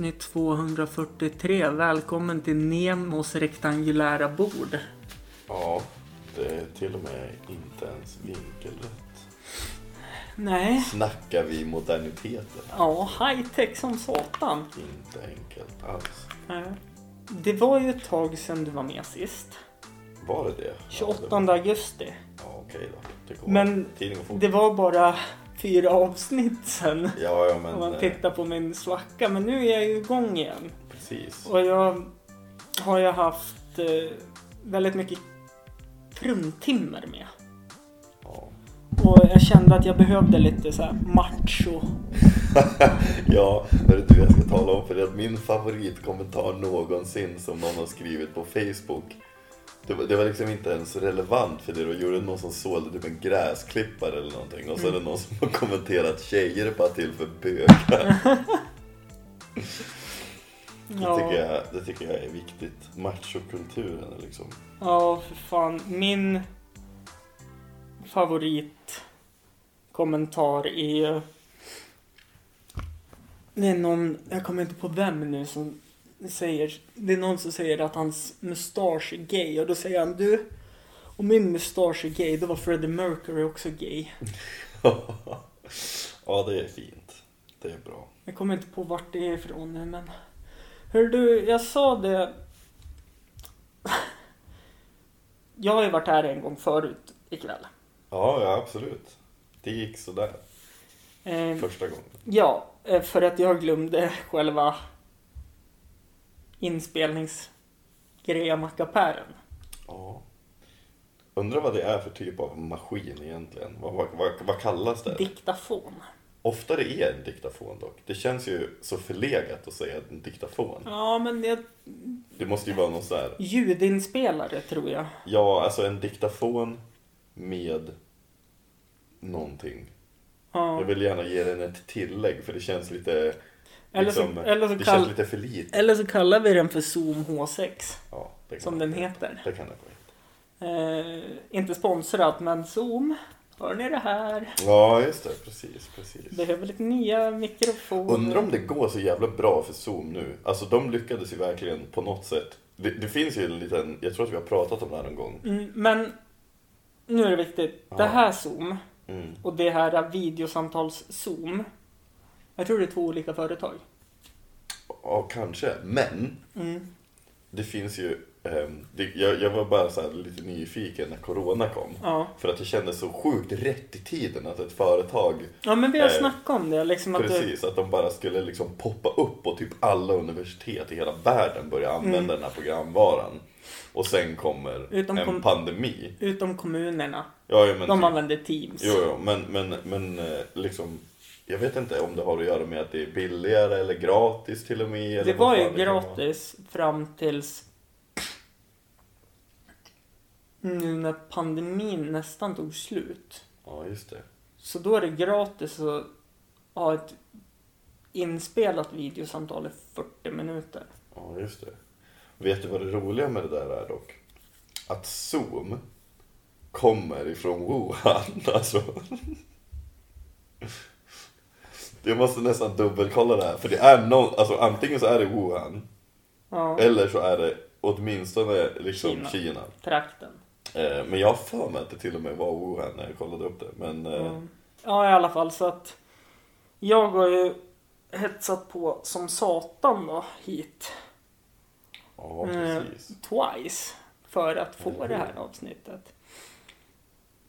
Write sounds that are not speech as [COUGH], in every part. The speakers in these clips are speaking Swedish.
avsnitt 243. Välkommen till Nemos rektangulära bord. Ja, det är till och med inte ens vinkelrätt. Nej. Snackar vi moderniteter? Ja, high tech som satan. Inte enkelt alls. Nej. Det var ju ett tag sedan du var med sist. Var det det? 28 Ja, det var- augusti. Ja, okej då. Det går. Men. Det var bara fyra avsnitt sen. Ja, ja, men Om man eh, tittar på min svacka. Men nu är jag ju igång igen. precis. Och jag har ju haft eh, väldigt mycket fruntimmer med. Ja. Och jag kände att jag behövde lite så här macho. [LAUGHS] ja, hörru du, jag ska tala om för dig att min favoritkommentar någonsin som någon har skrivit på Facebook det var, det var liksom inte ens relevant för det du gjorde någon som sålde typ en gräsklippare eller någonting och så är det någon som har kommenterat tjejer är bara till för bögar. [LAUGHS] Det, tycker jag, det tycker jag är viktigt. Machokulturen liksom. Ja, för fan. Min favoritkommentar är ju... Det är någon, jag kommer inte på vem nu som säger, det är någon som säger att hans mustasch är gay och då säger han du, om min mustasch är gay då var Freddie Mercury också gay. [LAUGHS] ja, det är fint. Det är bra. Jag kommer inte på vart det är ifrån nu men. Hör du, jag sa det. [LAUGHS] Jag har ju varit här en gång förut ikväll. Ja, ja absolut. Det gick sådär Eh, första gången. ja, eh, för att jag glömde själva inspelningsgrejen mackapären. Ja. Undrar vad det är för typ av maskin egentligen. Vad, vad, vad, vad kallas det? Diktafon. Ofta det är en diktafon dock. Det känns ju så förlegat att säga en diktafon. Ja, men det, Det måste ju vara någon sån här. ljudinspelare tror jag. Ja, alltså en diktafon med någonting. Ja. Jag vill gärna ge den ett tillägg för det känns lite... Eller så, liksom, eller, så det kall, känns lite för lite. eller så kallar vi den för Zoom H6. Ja, det Som det den heter. Det kan det. Eh, inte sponsrat, men Zoom. Hör ni det här? Ja, just det. Precis, precis. Behöver lite nya mikrofoner. Undrar om det går så jävla bra för Zoom nu. Alltså de lyckades ju verkligen på något sätt. Det, det finns ju en liten, jag tror att vi har pratat om det här någon gång. Mm, men nu är det viktigt. Det Ja. här Zoom Mm. och det här videosamtals-Zoom. Jag tror det är två olika företag. Ja, kanske. Men Mm. det finns ju, ehm, det, jag, jag var bara så här lite nyfiken när Corona kom. Ja. För att det kändes så sjukt rätt i tiden att ett företag, ja, men vi har Eh, snackat om det. Liksom att precis, att de bara skulle liksom poppa upp och typ alla universitet i hela världen börja använda Mm. den här programvaran. Och sen kommer Utom en kom- pandemi. utom kommunerna. Ja, ja, men De typ- använder Teams. Jo, jo, men, men, men eh, liksom jag vet inte om det har att göra med att det är billigare eller gratis till och med. det var ju gratis fram tills nu när pandemin nästan tog slut. Ja, just det. Så då är det gratis att ha ett inspelat videosamtal i 40 minuter. Ja, just det. Vet du vad det roliga med det där är dock? Att Zoom kommer ifrån Wuhan. [LAUGHS] Alltså. Jag måste nästan dubbelkolla det här. För det är någon, alltså antingen så är det Wuhan. Ja, Eller så är det åtminstone liksom Kina. Kina. trakten. Eh, men jag har för mig att det till och med var Wuhan när jag kollade upp det. Men eh, Mm. Ja, i alla fall så att jag har ju hetsat på som satan då hit. ja, Eh, precis. twice för att få hur? det här avsnittet.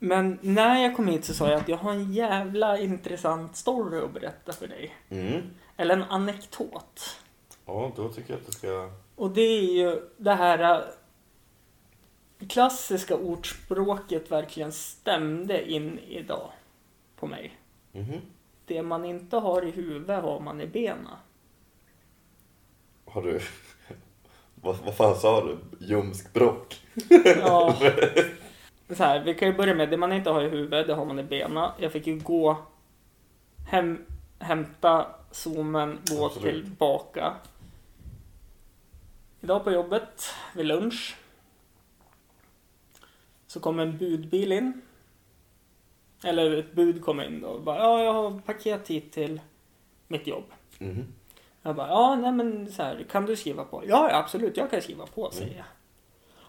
Men när jag kom hit så sa jag att jag har en jävla intressant story att berätta för dig. Mm. Eller en anekdot. Ja, då tycker jag att du ska... Och det är ju det här äh, klassiska ordspråket verkligen stämde in idag på mig. Mhm. Det man inte har i huvudet har man i benen. Har du... [LAUGHS] vad, vad fan sa du? Ljumskbråck? Ja. [LAUGHS] Så här, vi kan ju börja med det man inte har i huvudet, det har man i benen. Jag fick ju gå hem, hämta zoomen, gå Absolut. tillbaka. Idag på jobbet, vid lunch, så kom en budbil in. Eller ett bud kom in och bara, ja jag har paket hit till mitt jobb. Mhm. Jag bara, ja nej men så här, kan du skriva på? Ja, ja absolut, jag kan skriva på säger jag.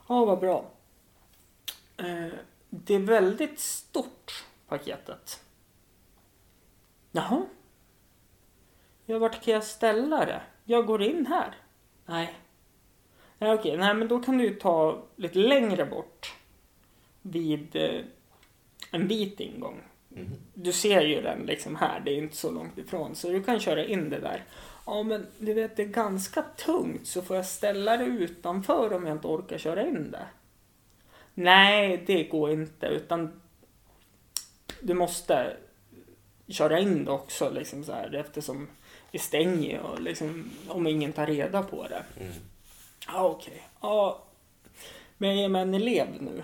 Ja, vad bra. Eh, det är väldigt stort paketet. Jaha. Ja, vart kan jag ställa det? Jag går in här. Nej. Nej okej, nej men då kan du ta lite längre bort. Vid eh, en vit ingång. Mhm. Du ser ju den liksom här, det är inte så långt ifrån. Så du kan köra in det där. Ja men du vet det är ganska tungt så får jag ställa det utanför om jag inte orkar köra in det. Nej, det går inte utan du måste köra in det också liksom så här eftersom vi stänger och liksom om ingen tar reda på det. Mm. Ja, okej. Ja, men jag är med en elev nu.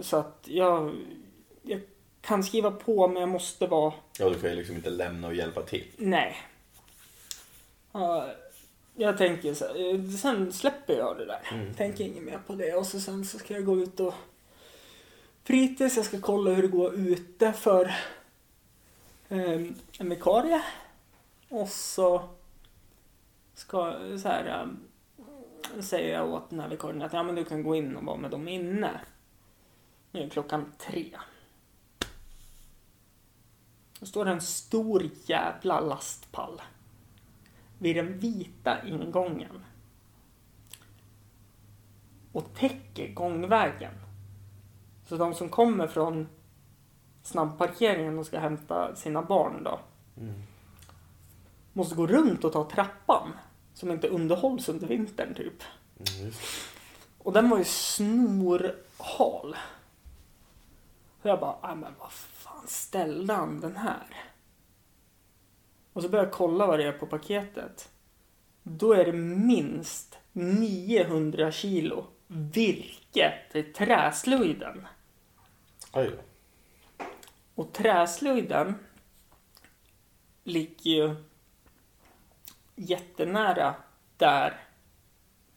Så att jag, jag kan skriva på men jag måste vara Ja, du får ju liksom inte lämna och hjälpa till. Nej. Ja, jag tänker så här, eh, sen släpper jag det där. Mm. Tänker inget mer på det. Och så sen så ska jag gå ut och fritids. Jag ska kolla hur det går ute för eh, en vikarie. Och så ska så här, eh, säger jag åt den här vikarien att ja, men du kan gå in och vara med dem inne. Nu är klockan tre. Då står det en stor jävla lastpall vid den vita ingången och täcker gångvägen. Så de som kommer från snabbparkeringen och ska hämta sina barn då Mm. måste gå runt och ta trappan som inte underhålls under vintern typ. Mm. Och den var ju snorhal. Så jag bara, nej men vad fan ställde han den här? Och så började jag kolla vad det är på paketet. Då är det minst 900 kilo virke till träslöjden. Då. Och träslöjden ligger ju jättenära där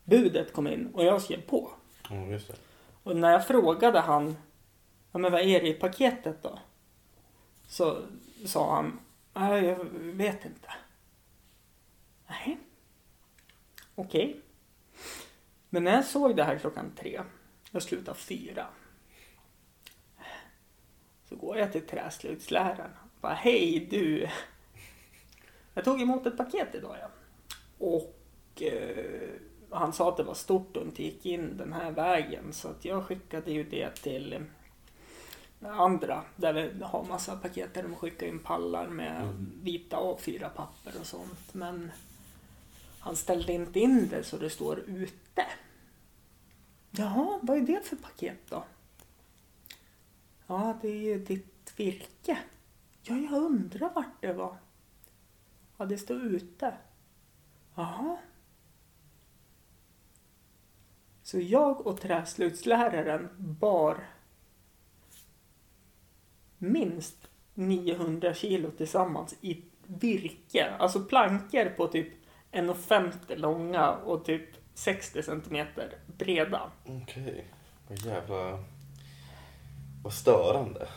budet kom in och jag skrev på. Mm, just det. Och när jag frågade han, ja men vad är det i paketet då? Så sa han, nej jag vet inte. Nej. Okej. Men när jag såg det här klockan tre, jag slutade fyra. Så går jag till träslöjdsläraren och bara, hej du. Jag tog emot ett paket idag ja. Och eh, han sa att det var stort och inte gick in den här vägen så att jag skickade ju det till andra där vi har massa paket där de skickar in pallar med Mm. vita A4-papper och sånt. Men han ställde inte in det så det står ute. Jaha, vad är det för paket då? Ja, det är ju ditt virke. Ja, jag undrar vart det var. Ja, det står ute. Jaha. Så jag och träslöjdsläraren bar minst 900 kilo tillsammans i virke. Alltså plankor på typ 1,50 långa och typ 60 centimeter breda. Okej. Vad jävla... Vad störande.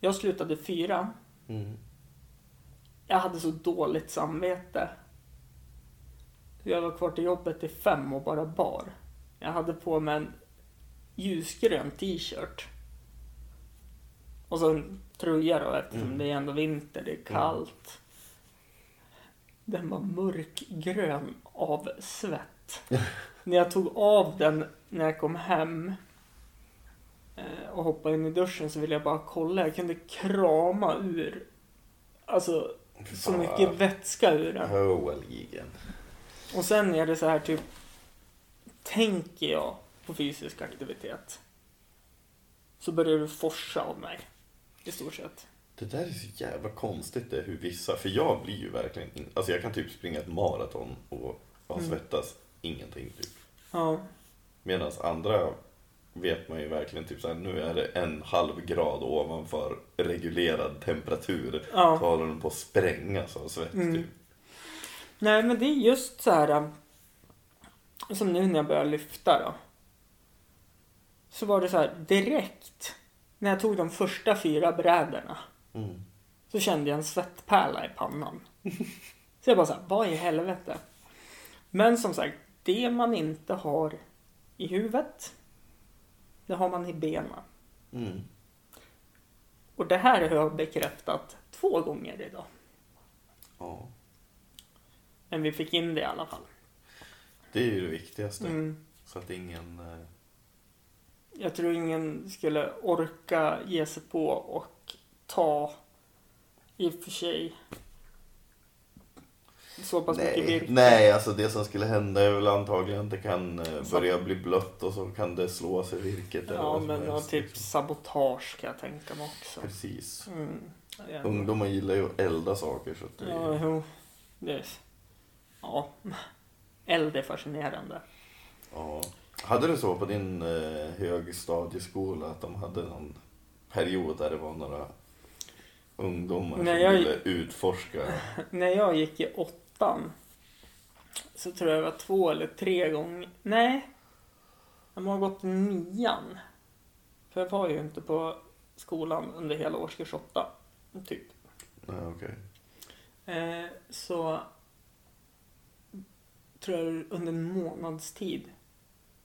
Jag slutade fyra. Mm. Jag hade så dåligt samvete. Jag var kvar till jobbet till fem och bara bar. Jag hade på mig en ljusgrön t-shirt. Och så tröja då eftersom Mm. det är ändå vinter, det är kallt. Den var mörkgrön av svett. [LAUGHS] när jag tog av den när jag kom hem eh, och hoppade in i duschen så ville jag bara kolla. Jag kunde krama ur alltså så mycket vätska ur den. Och sen är det så här typ, tänker jag på fysisk aktivitet så börjar det forsa av mig. I stort sett. Det där är så jävla konstigt det hur vissa, för jag blir ju verkligen, alltså jag kan typ springa ett maraton och bara Mm. svettas ingenting typ. Ja. Medan andra vet man ju verkligen typ såhär, nu är det en halv grad ovanför reglerad temperatur. Ja. Håller den på att sprängas av svett Mm. typ. Nej men det är just så här um, som nu när jag börjar lyfta då. Så var det så här direkt när jag tog de första fyra brädorna Mm. så kände jag en svettpärla i pannan. Så jag bara såhär, vad i helvete? Men som sagt, det man inte har i huvudet, det har man i benen. Mm. Och det här har jag bekräftat två gånger idag. Ja. Men vi fick in det i alla fall. Det är ju det viktigaste. Mm. Så att ingen... Jag tror ingen skulle orka ge sig på och ta i och för sig så pass mycket Nej, virke. nej, alltså det som skulle hända är väl antagligen att det kan eh, börja bli blött och så kan det slå sig virket. eller Ja, vad som men helst, typ liksom. sabotage kan jag tänka mig också. Precis. Mm. Ja, Ungdomar gillar ju att elda saker så att det Ja, jo. Det är... Ja. [LAUGHS] Eld är fascinerande. ja. Hade du så på din eh, högstadieskola att de hade någon period där det var några ungdomar Nej, som jag- ville utforska? [LAUGHS] När jag gick i åttan så tror jag det var två eller tre gånger. Nej. Jag må ha gått nian. För jag var ju inte på skolan under hela årskurs åtta. Typ. Nej, okej. Eh, så tror jag under en månads tid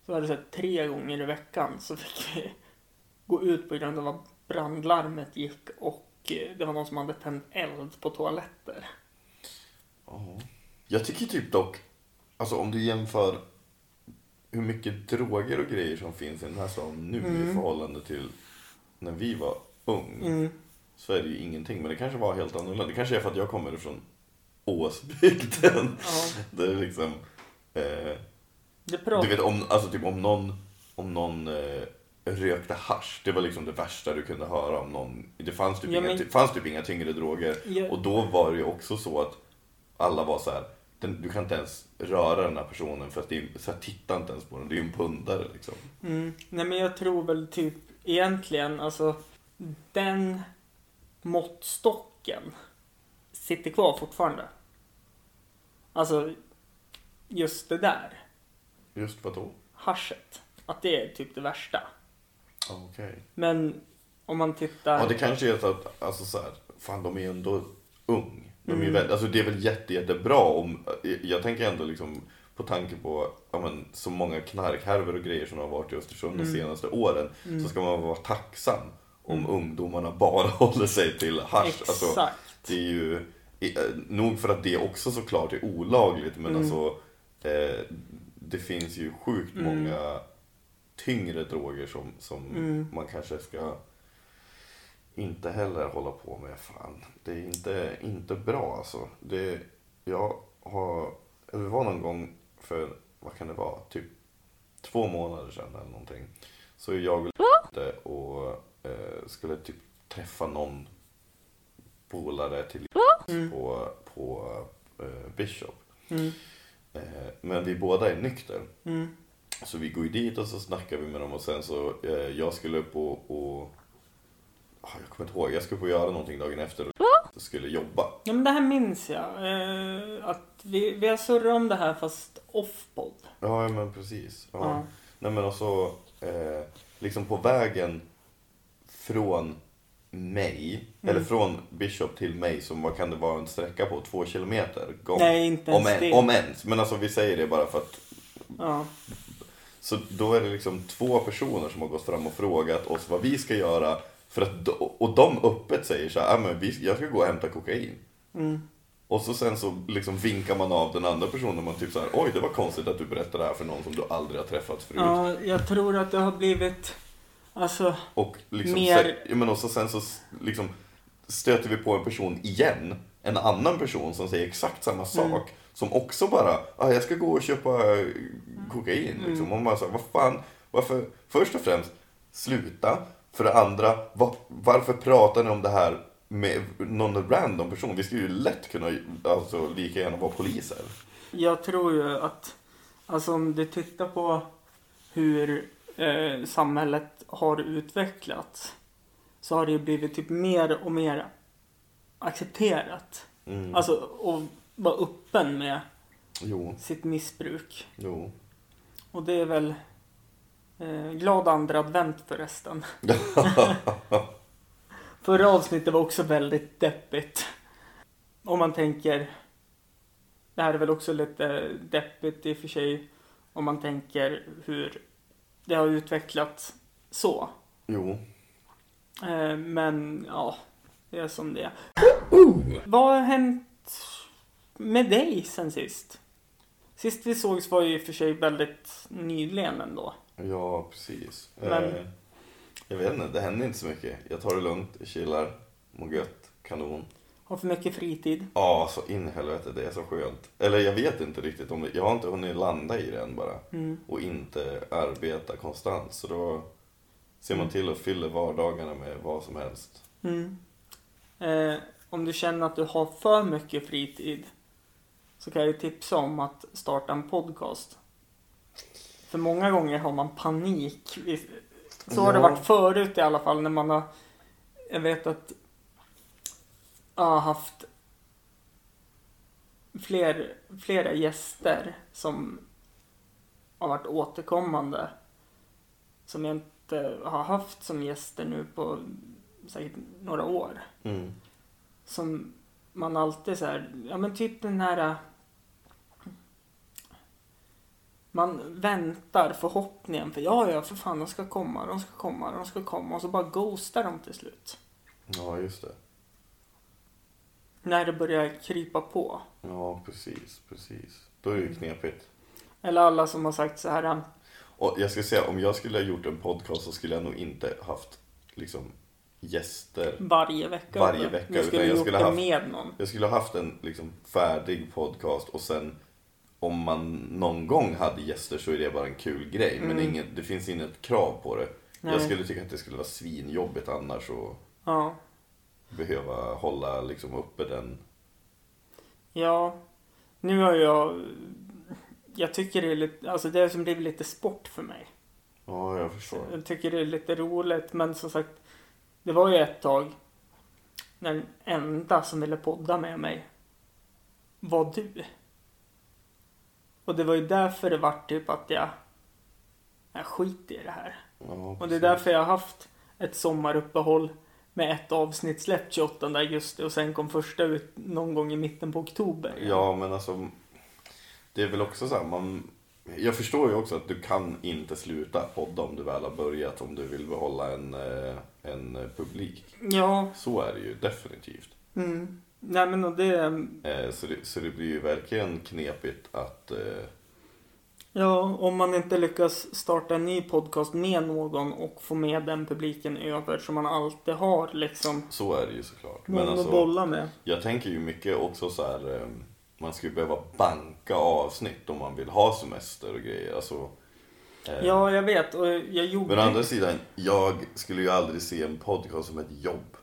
så var det så här, tre gånger i veckan så fick vi [LAUGHS] gå ut på grund av att brandlarmet gick och eh, det var någon som hade tänt eld på toaletter. Ja. Jag tycker typ dock, alltså om du jämför hur mycket droger och grejer som finns i den här staden nu i Mm. förhållande till när vi var ung. Mm. Så är det ju ingenting. Men det kanske var helt annorlunda. Det kanske är för att jag kommer från Åsbygden. Ja, Där [LAUGHS] det liksom, eh, du vet om, alltså typ om någon, om någon eh, rökte hasch det var liksom det värsta du kunde höra om någon. Det fanns typ, Ja, inga, men- fanns typ inga tyngre droger. Ja. Och då var det ju också så att alla var så här. Den, du kan inte ens röra den här personen för att det är, så här, titta inte ens på den. Det är ju en pundare liksom. Mm. Nej men jag tror väl typ egentligen alltså den måttstocken sitter kvar fortfarande. Alltså just det där, Just vad då? haschet. Att det är typ det värsta. Okej. Men om man tittar... Ja, det kanske är så att, alltså så här, fan de är ändå ung. De är Mm. väldigt, alltså det är väl jätte, jättebra om, jag tänker ändå liksom på tanke på ja, men, så många knarkhärvor och grejer som har varit i Östersund de Mm. senaste åren. Mm. Så ska man vara tacksam om Mm. ungdomarna bara [LAUGHS] håller sig till hasch. Alltså, det är ju, eh, nog för att det också såklart är olagligt men Mm. alltså eh, det finns ju sjukt Mm. många tyngre droger som, som Mm. man kanske ska inte heller hålla på med. Fan, det är inte, inte bra alltså. Det, jag har, det var någon gång för, vad kan det vara, typ två månader sedan eller någonting. Så jag och eh, skulle typ träffa någon polare till på, på eh, Bishop. Mm. Eh, men vi båda är nykter. Mm. Så vi går ju dit och så snackar vi med dem och sen så, eh, jag skulle upp och, och ah, jag kommer inte ihåg, jag skulle och göra någonting dagen efter och skulle jobba. Ja men det här minns jag. Eh, att vi, vi har surrat om det här fast off-podd. Ja, men precis. Ja. Ja. Nej men och så, eh, liksom på vägen från mig, Mm. eller från Bishop till mig, som vad kan det vara en sträcka på? Två kilometer? Gång. Nej, inte ens om, en, det. om ens, men alltså vi säger det bara för att Ja. Så då är det liksom två personer som har gått fram och frågat oss vad vi ska göra. För att, och de öppet säger så här, ah, men vi, jag ska gå och hämta kokain. Mm. Och så sen så liksom vinkar man av den andra personen. Man typ så här, oj det var konstigt att du berättar det här för någon som du aldrig har träffat förut. ja, jag tror att det har blivit... Alltså, Och liksom, Mer- så, ja, men och så sen så liksom stöter vi på en person igen. En annan person som säger exakt samma sak. Mm. Som också bara, ah, jag ska gå och köpa eh, kokain. Mm. Liksom. Och man säger, vad fan, varför, först och främst, sluta. För det andra, va, varför pratar ni om det här med någon random person? Vi skulle ju lätt kunna, alltså lika gärna vara poliser. jag tror ju att... Alltså om du tittar på hur eh, samhället har utvecklats så har det ju blivit typ mer och mer accepterat. Mm. Alltså att vara öppen med Jo, sitt missbruk. jo. Och det är väl eh, glad andra advent förresten. [LAUGHS] Förra avsnittet var också väldigt deppigt. Om man tänker det här är väl också lite deppigt i och för sig om man tänker hur det har utvecklats så. Jo. Eh, men ja, det är som det är. Vad har hänt med dig sen sist? Sist vi sågs var ju i och för sig väldigt nyligen ändå. Ja, precis. Men- Eh, jag vet inte, det händer inte så mycket. Jag tar det lugnt, jag chillar, mår gött, kanon. Har för mycket fritid. Ja, så in i helvete, det är så skönt. Eller jag vet inte riktigt om det, jag har inte hunnit landa i det än bara. Mm. Och inte arbeta konstant. Så då ser man till att fylla vardagarna med vad som helst. Mm. Eh, om du känner att du har för mycket fritid så kan jag ju tipsa om att starta en podcast. För många gånger har man panik. Så har det Ja. varit förut i alla fall när man har Jag vet att har haft fler, flera gäster som har varit återkommande. Som jag inte har haft som gäster nu på säkert några år. Mm. Som man alltid så här, ja men typ den här äh, man väntar förhoppningen för ja, ja, för fan, de ska komma, de ska komma, de ska komma och så bara ghostar de till slut. Ja, just det. När det börjar krypa på. Ja, precis, precis. Då är det ju knepigt. Eller alla som har sagt så här, Och jag ska säga, om jag skulle ha gjort en podcast så skulle jag nog inte haft liksom gäster. varje vecka. Varje vecka, Du utan skulle jag gjort skulle det haft- med någon. Jag skulle ha haft en liksom färdig podcast och sen om man någon gång hade gäster så är det bara en kul grej. Men Mm. inget, det finns inget krav på det. Nej. Jag skulle tycka att det skulle vara svinjobbigt annars att Ja. Behöva hålla liksom uppe den. Ja, nu har jag... Jag tycker det är lite, alltså det har som blivit lite sport för mig. Ja, jag förstår. Jag tycker det är lite roligt, men som sagt, det var ju ett tag när den enda som ville podda med mig var du. Och det var ju därför det vart typ att jag, jag skiter i det här. Ja, Och det är därför jag har haft ett sommaruppehåll med ett avsnitt släppt 28 augusti och sen kom första ut någon gång i mitten på oktober. Ja, men alltså. Det är väl också så här, man. Jag förstår ju också att du kan inte sluta podda om du väl har börjat. Om du vill behålla en, eh, en eh, publik. Ja, Så är det ju definitivt. mm. Nej men och det, Eh, Så det, så det blir ju verkligen knepigt att... ja om man inte lyckas starta en ny podcast med någon och få med den publiken över som man alltid har liksom Så är det ju såklart. någon Men att alltså, bolla med. jag tänker ju mycket också så här. eh, Man skulle behöva banka avsnitt om man vill ha semester och grejer. Alltså, eh, Ja, jag vet och jag gjorde... Men å andra sidan, jag skulle ju aldrig se en podcast som ett jobb.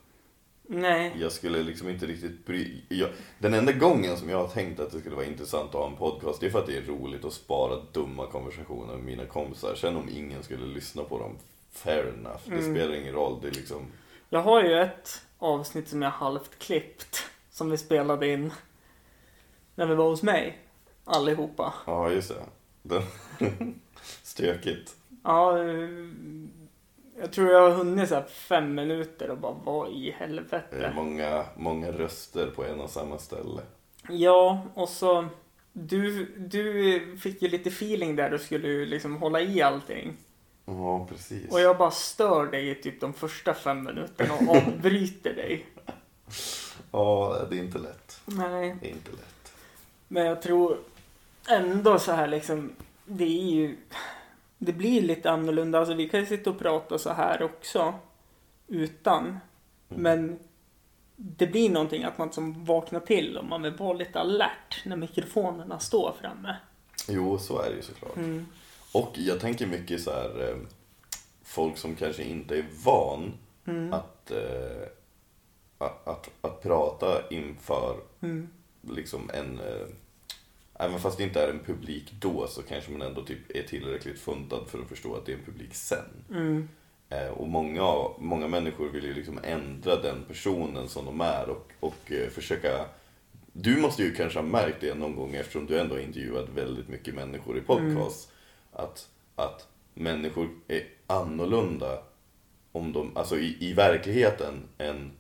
Nej. Jag skulle liksom inte riktigt bry... Jag, den enda gången som jag har tänkt att det skulle vara intressant att ha en podcast, det är för att det är roligt att spara dumma konversationer med mina kompisar. Sen om ingen skulle lyssna på dem, fair enough. Det Mm. spelar ingen roll. Det är liksom... Jag har ju ett avsnitt som jag halvt klippt. Som vi spelade in. När vi var hos mig. Allihopa. Ja, just det. Den... [LAUGHS] Stökigt. Ja, jag tror jag har hunnit så fem minuter och bara vad i Det är helvete. många, många röster på en och samma ställe. Ja, och så du, du fick ju lite feeling där. Du skulle ju liksom hålla i allting. Ja, precis. Och jag bara stör dig i typ de första fem minuterna och avbryter dig. [LAUGHS] Ja, det är inte lätt. Nej. Det är inte lätt. Men jag tror ändå så här liksom. Det är ju. Det blir lite annorlunda. Alltså vi kan ju sitta och prata så här också. Utan. Mm. Men. Det blir någonting att man som vaknar till och man vill vara lite alert när mikrofonerna står framme. Jo, så är det ju såklart. Mm. Och jag tänker mycket så här eh, folk som kanske inte är van Mm. att, eh, att, att, att prata inför Mm. liksom en eh, Även fast det inte är en publik då så kanske man ändå typ är tillräckligt funtad för att förstå att det är en publik sen. Mm. Eh, och många, många människor vill ju liksom ändra den personen som de är och, och eh, försöka Du måste ju kanske ha märkt det någon gång eftersom du ändå har intervjuat väldigt mycket människor i podcast. Att, att människor är annorlunda om de, alltså i, i verkligheten än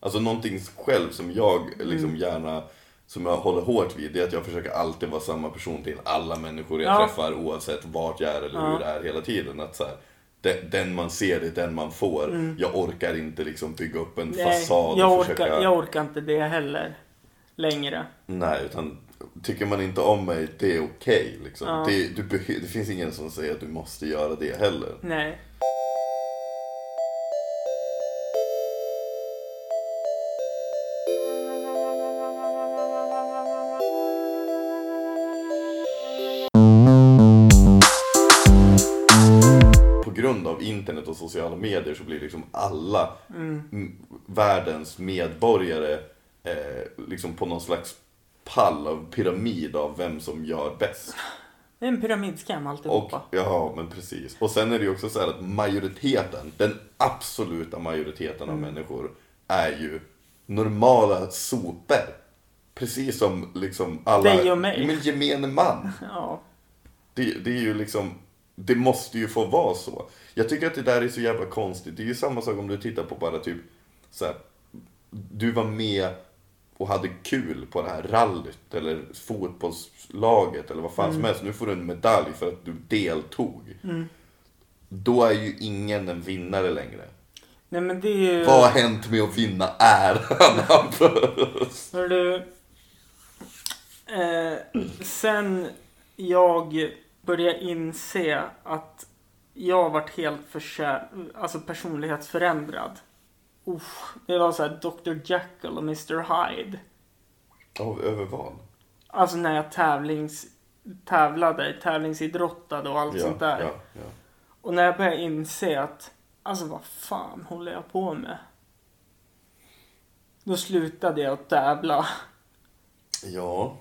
Alltså någonting själv som jag liksom gärna som jag håller hårt vid, det är att jag försöker alltid vara samma person till alla människor jag Ja. träffar oavsett vart jag är eller Ja. hur det är hela tiden. Att så här, den, den man ser är den man får. Jag orkar inte liksom bygga upp en Mm. Nej, fasad jag och orkar, försöka... jag orkar inte det heller. Längre. Nej, utan tycker man inte om mig, det är okej. liksom. Ja. det, det finns ingen som säger att du måste göra det heller. Nej. Sociala medier så blir liksom alla Mm. världens medborgare eh, liksom på någon slags pall av pyramid av vem som gör bäst. Det är en pyramidskam Och, alltihopa. ja, men precis. Och sen är det ju också så här att majoriteten, den absoluta majoriteten av människor är ju normala sopor. Precis som liksom alla... Dig och mig. Men gemene man. [LAUGHS] Ja. Det, det är ju liksom, det måste ju få vara så. Jag tycker att det där är så jävla konstigt. Det är ju samma sak om du tittar på bara typ så här, du var med och hade kul på det här rallyt eller fotbollslaget eller vad fan som helst. Nu får du en medalj för att du deltog. Då är ju ingen en vinnare längre. Nej men det är ju... Vad har hänt med att vinna äran, [LAUGHS] Hampus? Hör du, eh, sen jag började inse att jag har varit helt förkär, alltså personlighetsförändrad. Uff, det var så här Dr Jekyll och Mr Hyde. Av över vad? Alltså när jag tävlings, tävlade, tävlingsidrottade och allt Ja, sånt där. ja, ja. Och när jag började inse att, alltså vad fan håller jag på med? Då slutade jag att tävla. ja.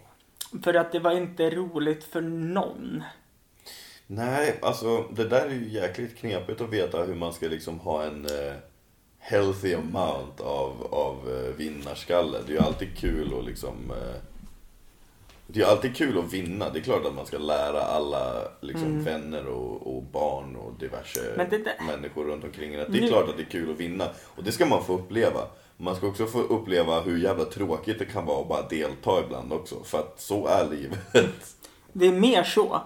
För att det var inte roligt för någon. Nej, alltså det där är ju jäkligt knepigt att veta hur man ska liksom ha en eh, healthy amount av, av eh, vinnarskalle. Det är ju alltid kul att liksom eh, Det är ju alltid kul att vinna. Det är klart att man ska lära alla liksom, vänner och, och barn och diverse Mm. Där- människor runt omkring en att det är Nu- klart att det är kul att vinna. Och det ska man få uppleva. Man ska också få uppleva hur jävla tråkigt det kan vara att bara delta ibland också. För att så är livet. Det är mer så.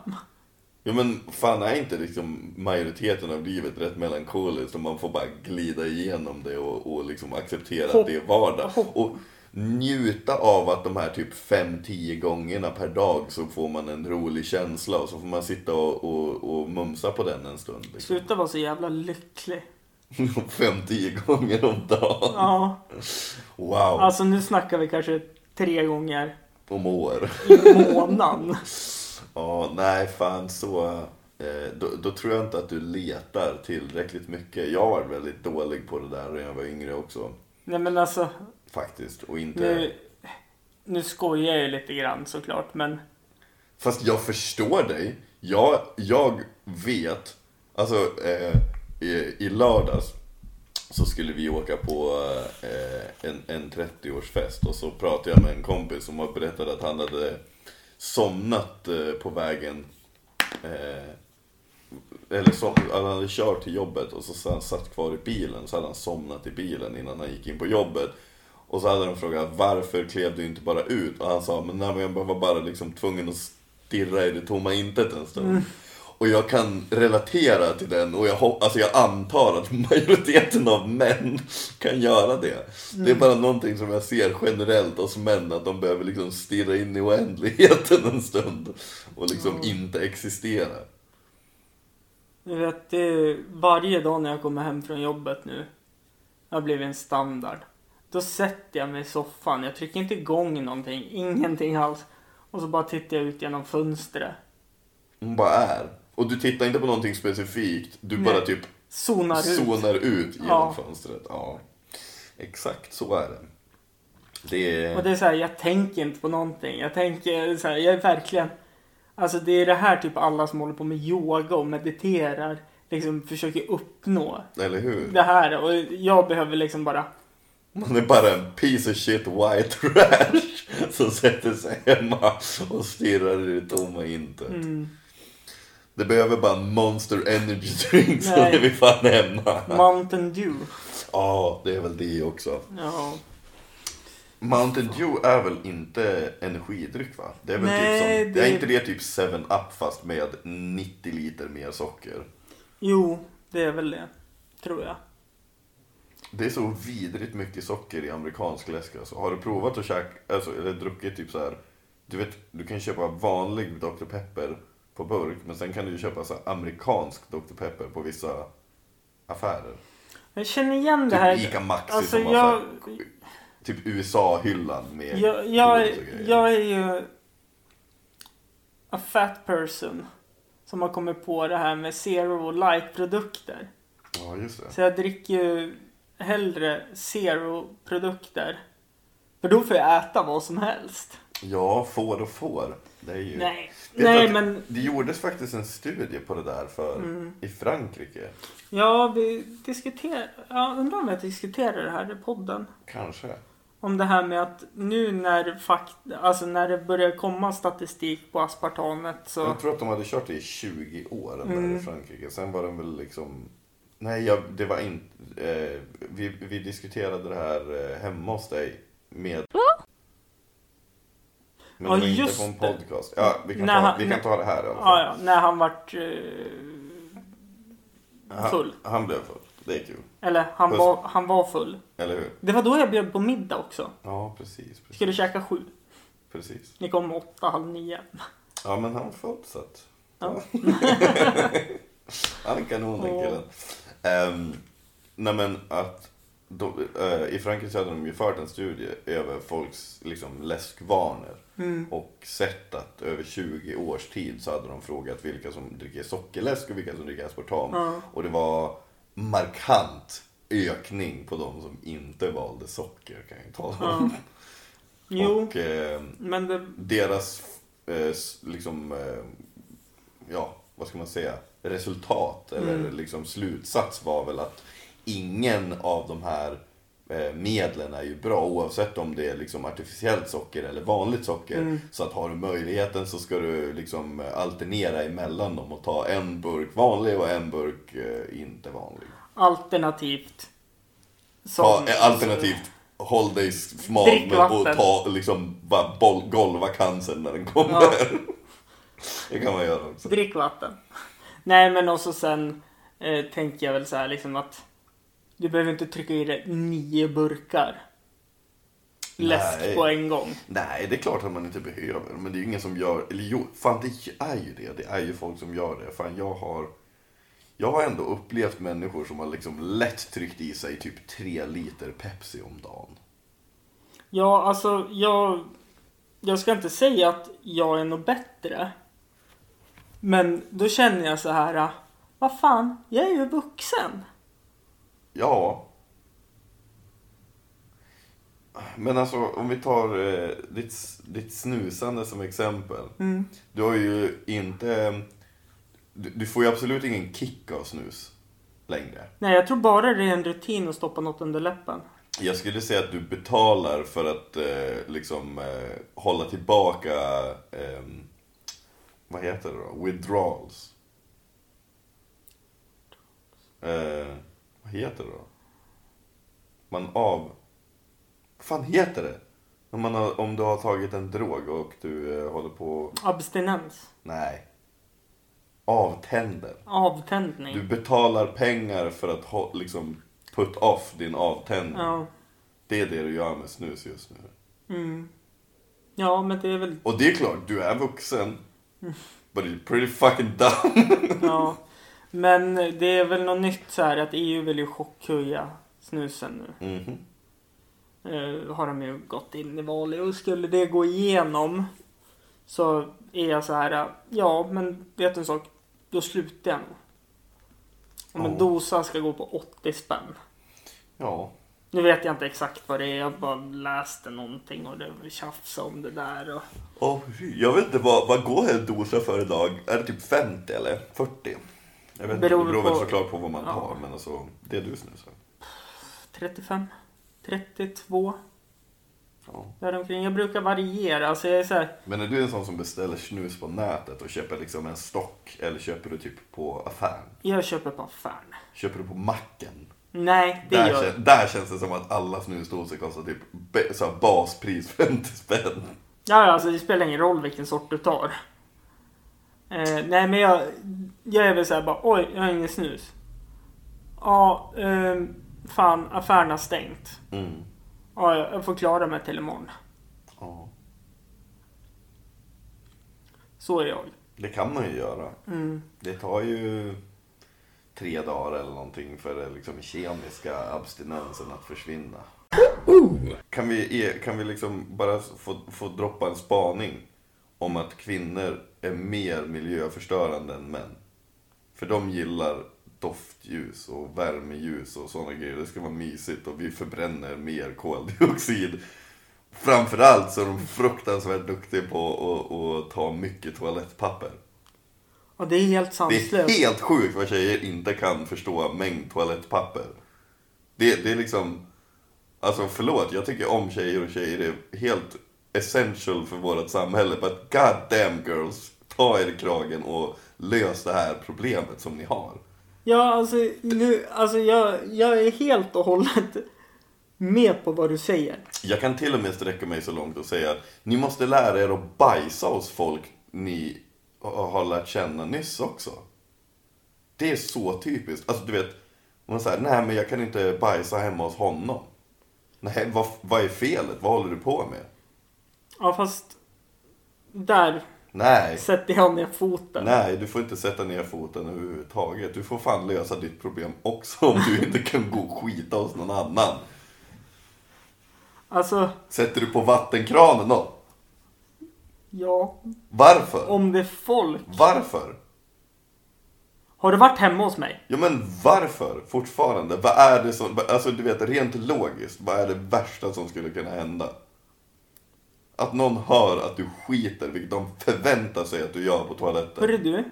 Ja men fan är inte liksom majoriteten av livet rätt melankoliskt och man får bara glida igenom det och, och liksom acceptera Hopp- att det är vardag. hopp- Och njuta av att de här typ 5-10 gångerna per dag så får man en rolig känsla och så får man sitta och, och, och mumsa på den en stund. Liksom. Sluta vara så jävla lycklig. [LAUGHS] 5-10 gånger om dagen. Ja, Wow, alltså nu snackar vi kanske tre gånger om år. i månaden. [LAUGHS] Ja, nej fan så. Eh, då, då tror jag inte att du letar tillräckligt mycket. Jag varit väldigt dålig på det där när jag var yngre också. Nej men alltså, Faktiskt. Och inte... nu, nu skojar jag ju lite grann såklart men Fast jag förstår dig. Jag, jag vet. Alltså eh, i, i lördags så skulle vi åka på eh, en, en 30-årsfest och så pratade jag med en kompis som har berättat att han hade somnat eh, på vägen. Eh, eller som, han hade kört till jobbet och så sa han satt kvar i bilen så hade han somnat i bilen innan han gick in på jobbet. Och så hade de frågat varför klev du inte bara ut? Och han sa men, nej, men jag var bara liksom tvungen att stirra i det tomma intet en stund. Mm. Och jag kan relatera till den och jag, alltså jag antar att [LAUGHS] majoriteten av män kan göra det. Det är bara någonting som jag ser generellt hos män, att de behöver liksom stirra in i oändligheten en stund. Och liksom inte existera. du vet, det varje dag när jag kommer hem från jobbet nu har blivit en standard. Då sätter jag mig i soffan, jag trycker inte igång någonting, ingenting alls. Och så bara tittar jag ut genom fönstret. Hon bara är. Och du tittar inte på någonting specifikt, du Nej. bara typ Zonar ut. zonar ut genom Ja. fönstret. Ja. Exakt så är det. Det är... Och det är så här, jag tänker inte på någonting. Jag tänker så här, jag är verkligen... Alltså det är det här typ alla som håller på med yoga och mediterar liksom försöker uppnå. Eller hur? Det här och jag behöver liksom bara... Man är bara en piece of shit white trash [LAUGHS] som sätter sig hemma och stirrar i det tomma intet. Mm. Det behöver bara en monster energy drink så Nej. är vi fan hemma. Mountain Dew. Ja, det är väl det också. Ja. Mountain Dew är väl inte energidryck va? Det är väl Nej, typ som, det- är inte det typ 7-Up fast med 90 liter mer socker? Jo, det är väl det. Tror jag. Det är så vidrigt mycket socker i amerikansk läsk alltså. Har du provat att käka, alltså, eller druckit typ så här. Du vet, du kan köpa vanlig Dr. Pepper på burk, men sen kan du ju köpa så amerikansk Dr. Pepper på vissa affärer. Jag känner igen det Typ här. Ica Maxi Alltså, som har jag, här, typ USA-hyllan med jag, jag, jag är ju a fat person som har kommit på det här med zero light-produkter. Ja, just det. Så jag dricker ju hellre zero-produkter. För då får jag äta vad som helst. Ja, får och får. Det är ju... Nej, Nej men Det gjordes faktiskt en studie på det där för Mm. i Frankrike. ja, vi diskuterar. Jag undrar om jag diskuterar det här i podden. Kanske. Om det här med att nu när, fakt alltså när det börjar komma statistik på aspartamet så... Jag tror att de hade kört det i 20 år där Mm. i Frankrike. Sen var den väl liksom... Nej, jag, det var inte... Eh, vi, vi diskuterade det här eh, hemma hos dig med... Men Ja, det var inte på en podcast. Ja, vi kan, ta, han- vi kan när- ta det här i alla fall. ja, när han vart eh, full. Han, han blev full. Det är kul. Eller han Puss. var, han var full. Eller hur? Det var då jag bjöd på middag också. Ja, precis. precis, Skulle käka sju. precis. Ni kom åtta, halv nio. Ja, men han var full så att... Ja. [LAUGHS] Han är kanon den killen. Um, nej men att då, eh, i Frankrike hade de ju fört en studie över folks liksom, läskvanor. Mm. Och sett att över 20 års tid så hade de frågat vilka som dricker sockerläsk och vilka som dricker aspartam. Ja. Och det var markant ökning på de som inte valde socker kan jag tala om. Jo, Och eh, men det... deras eh, liksom, eh, ja vad ska man säga, resultat eller Mm. liksom slutsats var väl att ingen av de här eh, medlen är ju bra oavsett om det är liksom artificiellt socker eller vanligt socker. Mm. Så att har du möjligheten så ska du liksom eh, alternera emellan dem och ta en burk vanlig och en burk eh, inte vanlig. Alternativt. Som, Ta, alternativt håll dig smal och ta liksom bara boll, golva cancern när den kommer. Ja. [LAUGHS] Det kan man göra också. Drick vatten. Nej men också sen eh, tänker jag väl så här liksom att du behöver inte trycka i dig nio burkar läsk Nej. på en gång. Nej, det är klart att man inte behöver. Men det är ju ingen som gör, eller jo, fan det är ju det. Det är ju folk som gör det. Fan jag har, jag har ändå upplevt människor som har liksom lätt tryckt i sig typ tre liter Pepsi om dagen. Ja alltså jag, jag ska inte säga att jag är något bättre. Men då känner jag så här. ah, Vad fan, jag är ju vuxen. Ja. Men alltså om vi tar eh, ditt, ditt snusande som exempel. Mm. Du har ju inte... Du, du får ju absolut ingen kick av snus längre. Nej jag tror bara det är en rutin att stoppa något under läppen. Jag skulle säga att du betalar för att eh, liksom eh, hålla tillbaka, eh, vad heter det då? Withdrawals. Vad heter det då? Man av... Vad fan heter det? Om, man har, om du har tagit en drog och du eh, håller på... Abstinens. Nej. Avtänder. Avtändning. Du betalar pengar för att ha, liksom put off din avtändning. Ja. Det är det du gör med snus just nu. Mm. Ja men det är väl Och det är klart, du är vuxen. But you're pretty fucking dumb. Ja, [LAUGHS] men det är väl något nytt så här att EU vill ju chockhöja snusen nu. Mhm. Eh, har de ju gått in i valet och skulle det gå igenom så är jag så här, ja men vet du en sak, då slutar jag nog. Om en Ja. dosa ska gå på 80 spänn. Ja. Nu vet jag inte exakt vad det är, jag bara läste någonting och det var tjafs om det där. Och... Oh, jag vet inte, vad, vad går en dosa för idag? Är det typ 50 eller 40? Jag vet inte, Beror det beror väl på- såklart på vad man Ja. tar. Men alltså, det du snusar. 35, 32, Ja. däromkring. Jag brukar variera, alltså jag är så här, Men är du en sån som beställer snus på nätet och köper liksom en stock? Eller köper du typ på affären? jag köper på affären. Köper du på macken? Nej, det Där, gör... kän, där känns det som att alla snusdosor kostar typ så baspris [LAUGHS] 50 spänn. Ja, alltså det spelar ingen roll vilken sort du tar. Eh, nej, men jag, jag är väl såhär bara, oj, jag har ingen snus. Ja, eh, fan, affären har stängt. Mm. Ja, jag får klara mig till imorgon. Ja. Så är jag. Det kan man ju göra. Mm. Det tar ju tre dagar eller någonting för den liksom kemiska abstinensen att försvinna. Kan vi, kan vi liksom bara få, få droppa en spaning om att kvinnor är mer miljöförstörande än män? För de gillar doftljus och värmeljus och sådana grejer. Det ska vara mysigt och vi förbränner mer koldioxid. Framförallt så är de fruktansvärt duktiga på att, ta mycket toalettpapper. Och det är helt Det sanslöst. är helt sjukt vad tjejer inte kan förstå mängd toalettpapper. Det, det är liksom... Alltså förlåt, jag tycker om tjejer och tjejer är helt essential för vårt samhälle. But god damn girls, ta er i kragen och lös det här problemet som ni har. Ja, alltså, nu, alltså jag, jag är helt och hållet med på vad du säger. Jag kan till och med sträcka mig så långt och säga att ni måste lära er att bajsa hos folk ni har lärt känna nyss också. Det är så typiskt. Alltså du vet, man säger nej men jag kan inte bajsa hemma hos honom. Nej, vad, vad är felet? Vad håller du på med? Ja, fast där Nej, sätter jag ner foten. nej, du får inte sätta ner foten överhuvudtaget. Du får fan lösa ditt problem också om du inte kan gå och skita hos någon annan. Alltså, Sätter du på vattenkranen då? ja, Varför? om det är folk. Varför? Har du varit hemma hos mig? Ja men varför fortfarande? Vad är det som, alltså du vet rent logiskt, vad är det värsta som skulle kunna hända? Att någon hör att du skiter, vilket de förväntar sig att du gör på toaletten. Hörru du.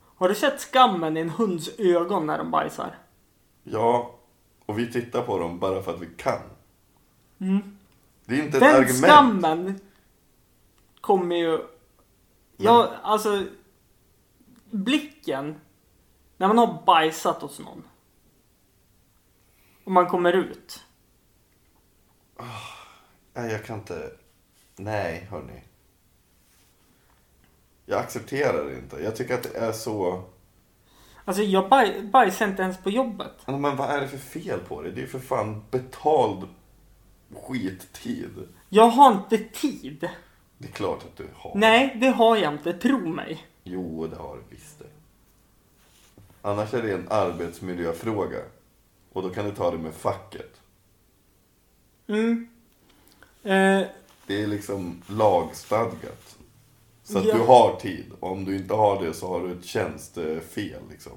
Har du sett skammen i en hunds ögon när de bajsar? Ja, och vi tittar på dem bara för att vi kan. Det är inte ett Den argument. skammen kommer ju... Ja, alltså... Blicken. När man har bajsat hos någon. Och man kommer ut. Nej, jag kan inte. Nej, hörni. Jag accepterar det inte. Jag tycker att det är så... Alltså jag baj, bajsar inte ens på jobbet. Men vad är det för fel på det? Det är ju för fan betald skittid. Jag har inte tid. Det är klart att du har. Nej, det har jag inte. Tro mig. Jo, det har du visst det. Annars är det en arbetsmiljöfråga. Och då kan du ta det med facket. Mm. Eh, Det är liksom lagstadgat. Så att Ja. du har tid. Och om du inte har det så har du ett tjänstefel liksom.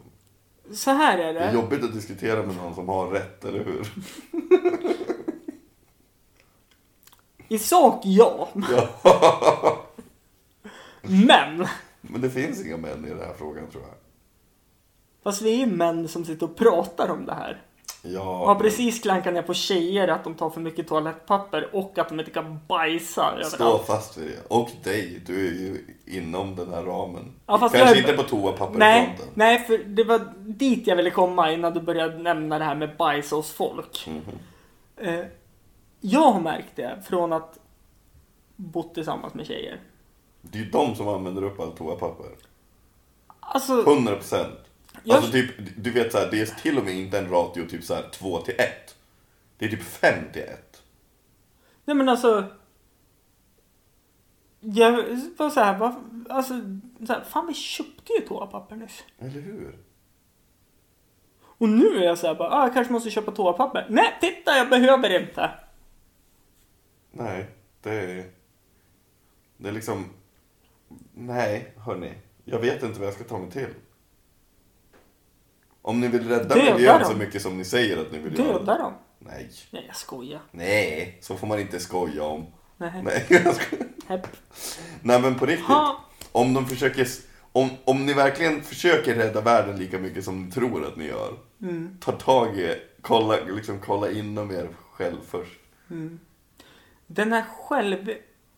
så här är Det är det. jobbigt att diskutera med någon som har rätt, eller hur? I sak ja. Ja. Men. Men det finns inga män i den här frågan tror jag. Fast vi är ju män som sitter och pratar om det här. Ja, Har precis klankat ner på tjejer att de tar för mycket toalettpapper och att de inte kan bajsa Stå överallt. fast vid det. Och dig, du är ju inom den här ramen. Ja, Kanske jag- inte på toapapperfronten. Nej, nej, för det var dit jag ville komma innan du började nämna det här med bajs hos folk. Eh, jag har märkt det från att bott tillsammans med tjejer. Det är ju de som använder upp allt toapapper. Alltså, 100 procent. Jag- Alltså typ, du vet så här, det är till och med inte en ratio typ så här 2 till 1. Det är typ 5 till 1. nej men alltså. Jag var så här, vad, alltså, så här, fan vi köpte ju toapapper nyss. Eller hur? Och nu är jag så här, bara, ah, jag kanske måste köpa toapapper. Nej, titta jag behöver inte. Nej, det är... Det är liksom... Nej, hörni. Jag vet inte vad jag ska ta mig till. Om ni vill rädda Döda miljön dem. så mycket som ni säger att ni vill göra. Döda dem. Nej. Nej, jag skojar. Nej, så får man inte skoja om. Nej. Nej, [LAUGHS] jag skojar. Hepp. Nej men på riktigt. Ha. Om de försöker... Om, om ni verkligen försöker rädda världen lika mycket som ni tror att ni gör. Mm. Ta tag i, kolla, liksom, kolla inom er själv först. Den här själv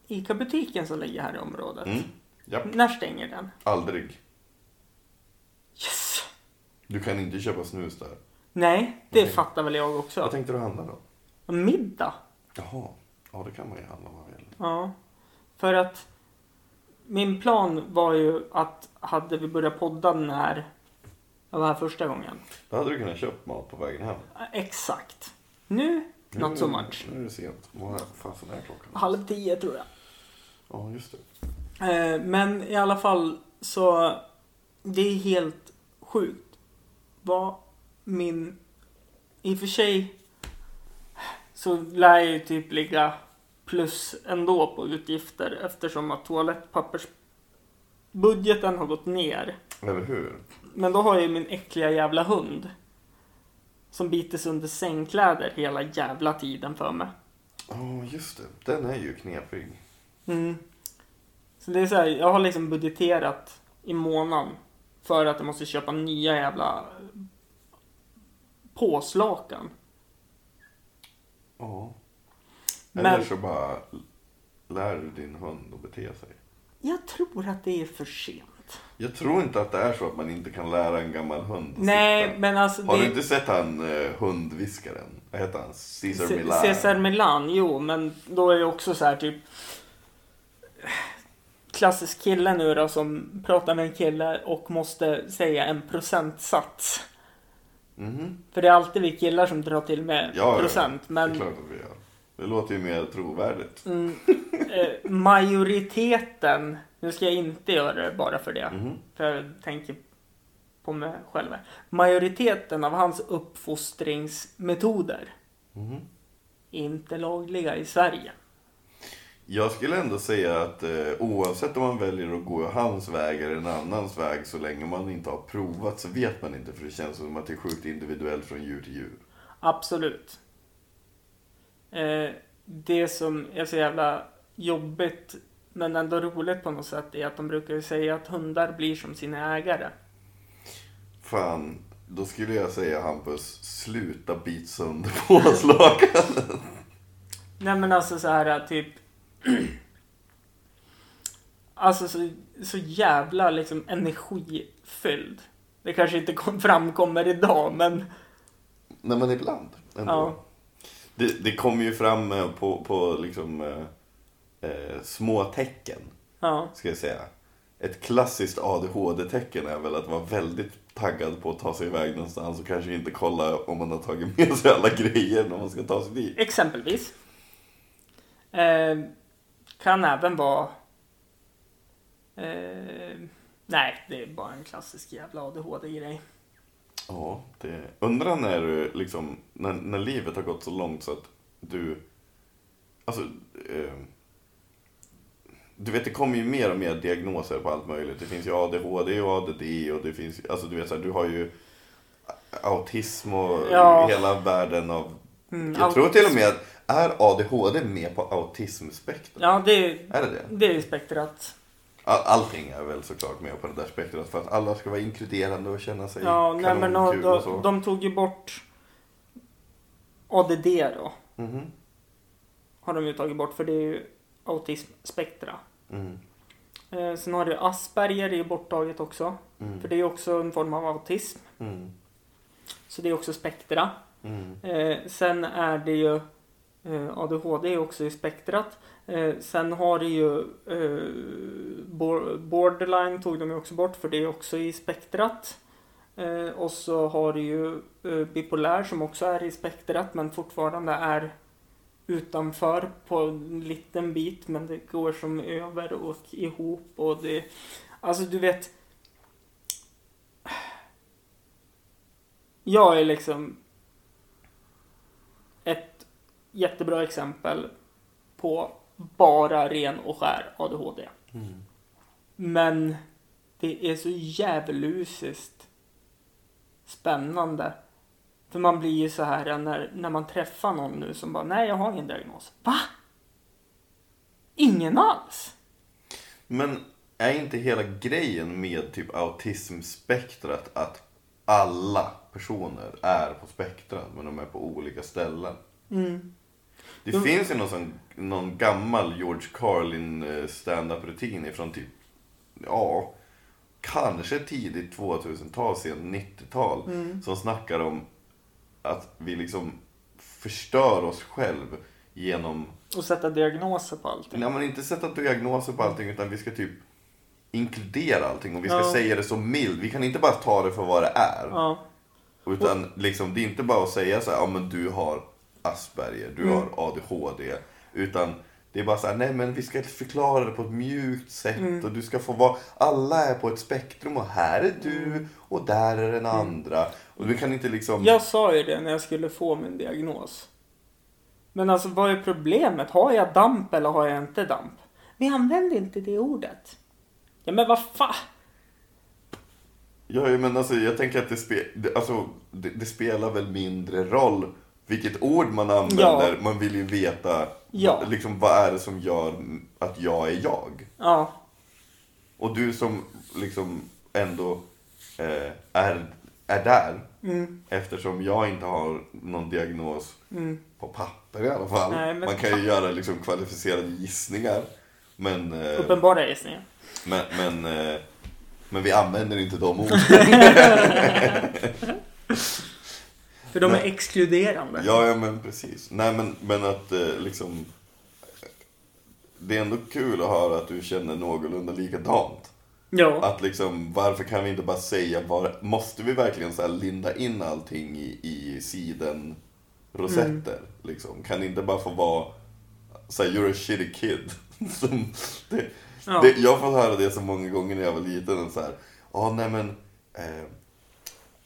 ICA-butiken som ligger här i området. Mm. Japp, När stänger den? aldrig. Yes! Du kan inte köpa snus där. Nej, det Nej. fattar väl jag också. Vad tänkte du handla då? Middag. Jaha, ja det kan man ju handla om man vill. Ja. För att min plan var ju att hade vi börjat podda när jag var här första gången. Då hade du kunnat köpa mat på vägen hem. Exakt. Nu, not so much. Nu är det sent. Vad fasen är klockan? Halv tio tror jag. Ja, just det. Eh, Men i alla fall så det är helt sjukt vad min i och för sig så lär jag ju typ ligga plus ändå på utgifter eftersom att toalettpappersbudgeten har gått ner. Eller hur? Men då har jag ju min äckliga jävla hund som biter sönder sängkläder hela jävla tiden för mig. Ja, just det. Den är ju knepig. Mm. Så det är så här, jag har liksom budgeterat i månaden för att jag måste köpa nya jävla påslakan. Ja. Men- Eller så bara lär du din hund att bete sig. Jag tror att det är för sent. Jag tror inte att det är så att man inte kan lära en gammal hund att Nej, sitta. men alltså Har du det... inte sett han eh, hundviskaren? Vad heter han? Caesar Millan? Cesar Milan, jo, men då är det också så här typ klassisk kille nu då som pratar med en kille och måste säga en procentsats. Mhm. För det är alltid vi killar som drar till med Ja, procent. ja. Men Det är klart att vi gör. Det låter ju mer trovärdigt. Mm, eh, majoriteten, nu ska jag inte göra det bara för det, Mhm. för jag tänker på mig själv. Majoriteten av hans uppfostringsmetoder Mhm. är inte lagliga i Sverige. Jag skulle ändå säga att eh, oavsett om man väljer att gå hans väg eller en annans väg så länge man inte har provat så vet man inte för det känns som att det är sjukt individuellt från djur till djur. Absolut. Eh, det som är så jävla jobbigt men ändå roligt på något sätt är att de brukar säga att hundar blir som sina ägare. Fan, då skulle jag säga Hampus, sluta bit sönder [LAUGHS] påslakan. Nej men alltså så här typ [CLEARS THROAT] Alltså så, så jävla liksom energifylld. Det kanske inte kom, framkommer idag men Nej men ibland ändå. Ja. Det, det kommer ju fram eh, på, på liksom eh, eh, små tecken, ja. ska jag säga. Ett klassiskt ADHD-tecken är väl att vara väldigt taggad på att ta sig iväg någonstans och kanske inte kolla om man har tagit [LAUGHS] med sig alla grejer när man ska ta sig dit. Exempelvis. Eh, kan även vara eh, Nej, det är bara en klassisk jävla ADHD-grej. Ja, det... Undrar när du liksom, när, när livet har gått så långt så att du, alltså, eh, du vet det kommer ju mer och mer diagnoser på allt möjligt. Det finns ju ADHD och ADD och det finns, alltså du vet så här, du har ju autism och Ja. hela världen av, Mm, jag allt- tror till och med att, är ADHD med på autismspektrat? Ja, det, Är det det? det är spektrat. All, allting är väl såklart med på det där spektrat för att alla ska vara inkluderande och känna sig Ja, nej, men de, och så. de, tog ju bort ADD då. Mhm. Har de ju tagit bort för det är ju autismspektra. Mm. Eh, sen har du Asperger, det är ju borttaget också. Mm. För det är också en form av autism. Mm. Så det är också spektra. Mm. Eh, sen är det ju Eh, ADHD är också i spektrat. Eh, sen har det ju eh, borderline tog de ju också bort för det är också i spektrat. Och så har du ju bipolär som också är i spektrat men fortfarande är utanför på en liten bit men det går som över och ihop och det Alltså du vet Jag är liksom ett jättebra exempel på bara ren och skär ADHD. Mm. Men det är så djävulusiskt spännande. För man blir ju så här när, när man träffar någon nu som bara, nej jag har ingen diagnos. Va? Ingen alls? Men är inte hela grejen med typ autismspektrat att alla personer är på spektrat men de är på olika ställen? Mm. Det Jo. finns ju någon, sån, någon gammal George Carlin eh, stand-up rutin ifrån typ, ja, kanske tidigt 2000-tal, sen 90-tal. Mm. Som snackar om att vi liksom förstör oss själv genom, Och sätta diagnoser på allting. nej men inte sätta diagnoser på allting utan vi ska typ inkludera allting och vi ska Ja. säga det så mild. Vi kan inte bara ta det för vad det är. Ja. Utan liksom, det är inte bara att säga så här, ja men du har Asperger, du Mm. har ADHD. Utan det är bara så här, nej men vi ska förklara det på ett mjukt sätt Mm. och du ska få vara, alla är på ett spektrum och här är du och där är den andra. Och vi kan inte liksom, Mm. Jag sa ju det när jag skulle få min diagnos. Men alltså vad är problemet? Har jag damp eller har jag inte damp? Vi använder inte det ordet. Ja men vad fan. ja men alltså jag tänker att det, spe, alltså, det, det spelar väl mindre roll vilket ord man använder. Man vill ju veta, Ja. vad, liksom vad är det som gör att jag är jag? Ja. Och du som liksom ändå eh, är, är där, Mm. eftersom jag inte har någon diagnos Mm. på papper i alla fall. Nej, Man kan ju göra liksom kvalificerade gissningar. Men, eh, Uppenbara gissningar. men, men, eh, men vi använder inte de orden. [LAUGHS] [LAUGHS] För de är Nej. exkluderande. ja, ja, men precis. Nej, men, men att eh, liksom... Det är ändå kul att höra att du känner någorlunda likadant. Ja. Att liksom, varför kan vi inte bara säga, var, måste vi verkligen så linda in allting i, i siden rosetter? Liksom? Kan det inte bara få vara, så här, you're a shitty kid? [LAUGHS] Det, Ja. det, jag har fått höra det så många gånger när jag var liten. Så här, ah, nej men, eh,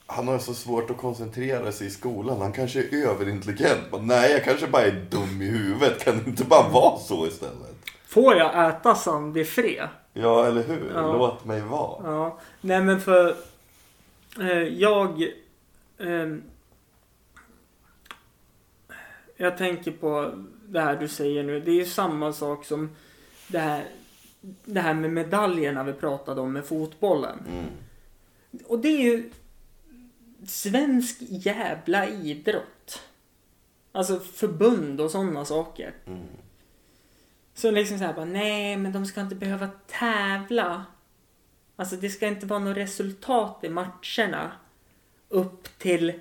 han har så svårt att koncentrera sig i skolan, han kanske är överintelligent. Men, nej, jag kanske bara är dum i huvudet, kan det inte bara vara så istället? Får jag äta sandifré? Ja, eller hur? Ja. Låt mig vara. Ja. Nej men för eh, jag ehm, Jag tänker på det här du säger nu. Det är ju samma sak som det här, det här med medaljerna vi pratade om med fotbollen. Mm. Och det är ju svensk jävla idrott. Alltså förbund och sådana saker. Mm. Så liksom såhär bara, nej men de ska inte behöva tävla. Alltså det ska inte vara något resultat i matcherna. Upp till,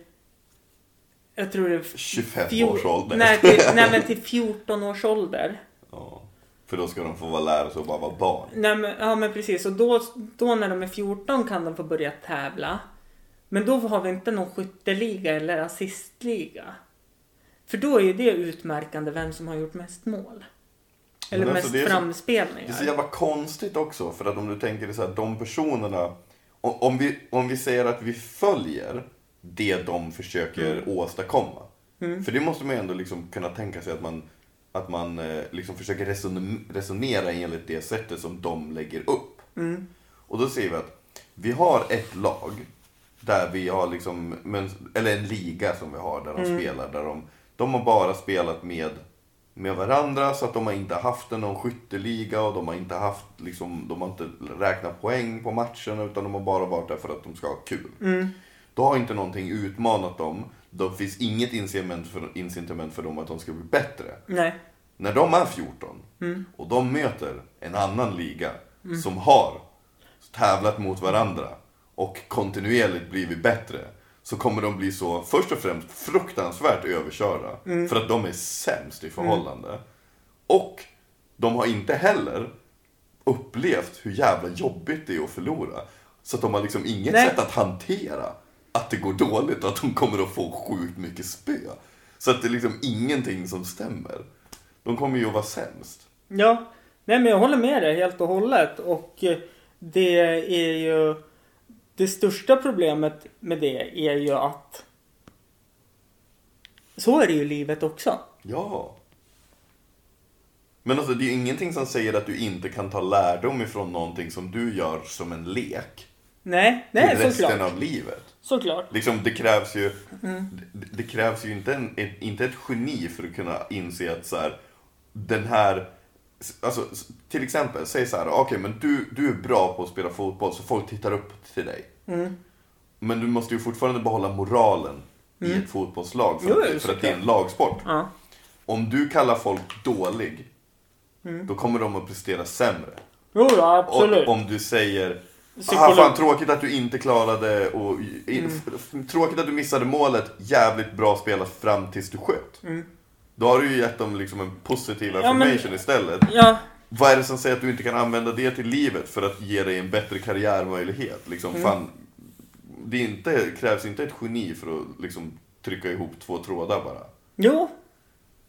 jag tror det är... 25 fjol- års ålder. Nej, till, [LAUGHS] nej men till 14 års ålder. Ja. För då ska de få vara lära sig att bara vara barn. Nej, men, ja men precis. Och då, då när de är 14 kan de få börja tävla. Men då har vi inte någon skytteliga eller assistliga. För då är ju det utmärkande vem som har gjort mest mål. Eller Men alltså, mest det är så- framspelningar. Det är så jävla konstigt också. För att om du tänker dig så här, de personerna. Om, om, vi, om vi säger att vi följer det de försöker åstadkomma. För det måste man ju ändå liksom kunna tänka sig att man, att man eh, liksom försöker reson, resonera enligt det sättet som de lägger upp. Och då säger vi att vi har ett lag där vi har liksom, men, eller en liga som vi har där de spelar. Där de, de har bara spelat med, med varandra så att de har inte haft någon skytteliga och de har inte haft liksom, de har inte räknat poäng på matcherna utan de har bara varit där för att de ska ha kul. Då har inte någonting utmanat dem. Det finns inget incitament för, incitament för dem att de ska bli bättre. Nej. När de är 14 och de möter en annan liga som har tävlat mot varandra och kontinuerligt blivit bättre så kommer de bli så, först och främst, fruktansvärt överkörda för att de är sämst i förhållande. Och de har inte heller upplevt hur jävla jobbigt det är att förlora. Så att de har liksom inget Nej. sätt att hantera att det går dåligt och att de kommer att få sjukt mycket spö. Så att det är liksom ingenting som stämmer. De kommer ju att vara sämst. Ja. Nej men jag håller med dig helt och hållet. Och eh, det är ju... Det största problemet med det är ju att... Så är det ju i livet också. Ja. Men alltså det är ju ingenting som säger att du inte kan ta lärdom ifrån någonting som du gör som en lek. Nej, nej till såklart. resten av livet. Såklart. Liksom, det krävs ju, Mm. det, det krävs ju inte, en, ett, inte ett geni för att kunna inse att så här, den här, alltså till exempel, säg så här, okej men du, du är bra på att spela fotboll så folk tittar upp till dig. Mm. Men du måste ju fortfarande behålla moralen i ett fotbollslag för, Jo, att, för att det är en lagsport. Ja. Om du kallar folk dålig, Mm. då kommer de att prestera sämre. Jo, ja, absolut. Och om du säger. Ah, fan, tråkigt att du inte klarade och Mm. Tråkigt att du missade målet. Jävligt bra spelat fram tills du sköt. Då har du ju gett dem liksom en positiv. Ja, men- istället. Ja, Vad är det som säger att du inte kan använda det till livet för att ge dig en bättre karriärmöjlighet? Liksom, Mm. fan, det inte, krävs inte ett geni för att liksom, trycka ihop två trådar bara. jo.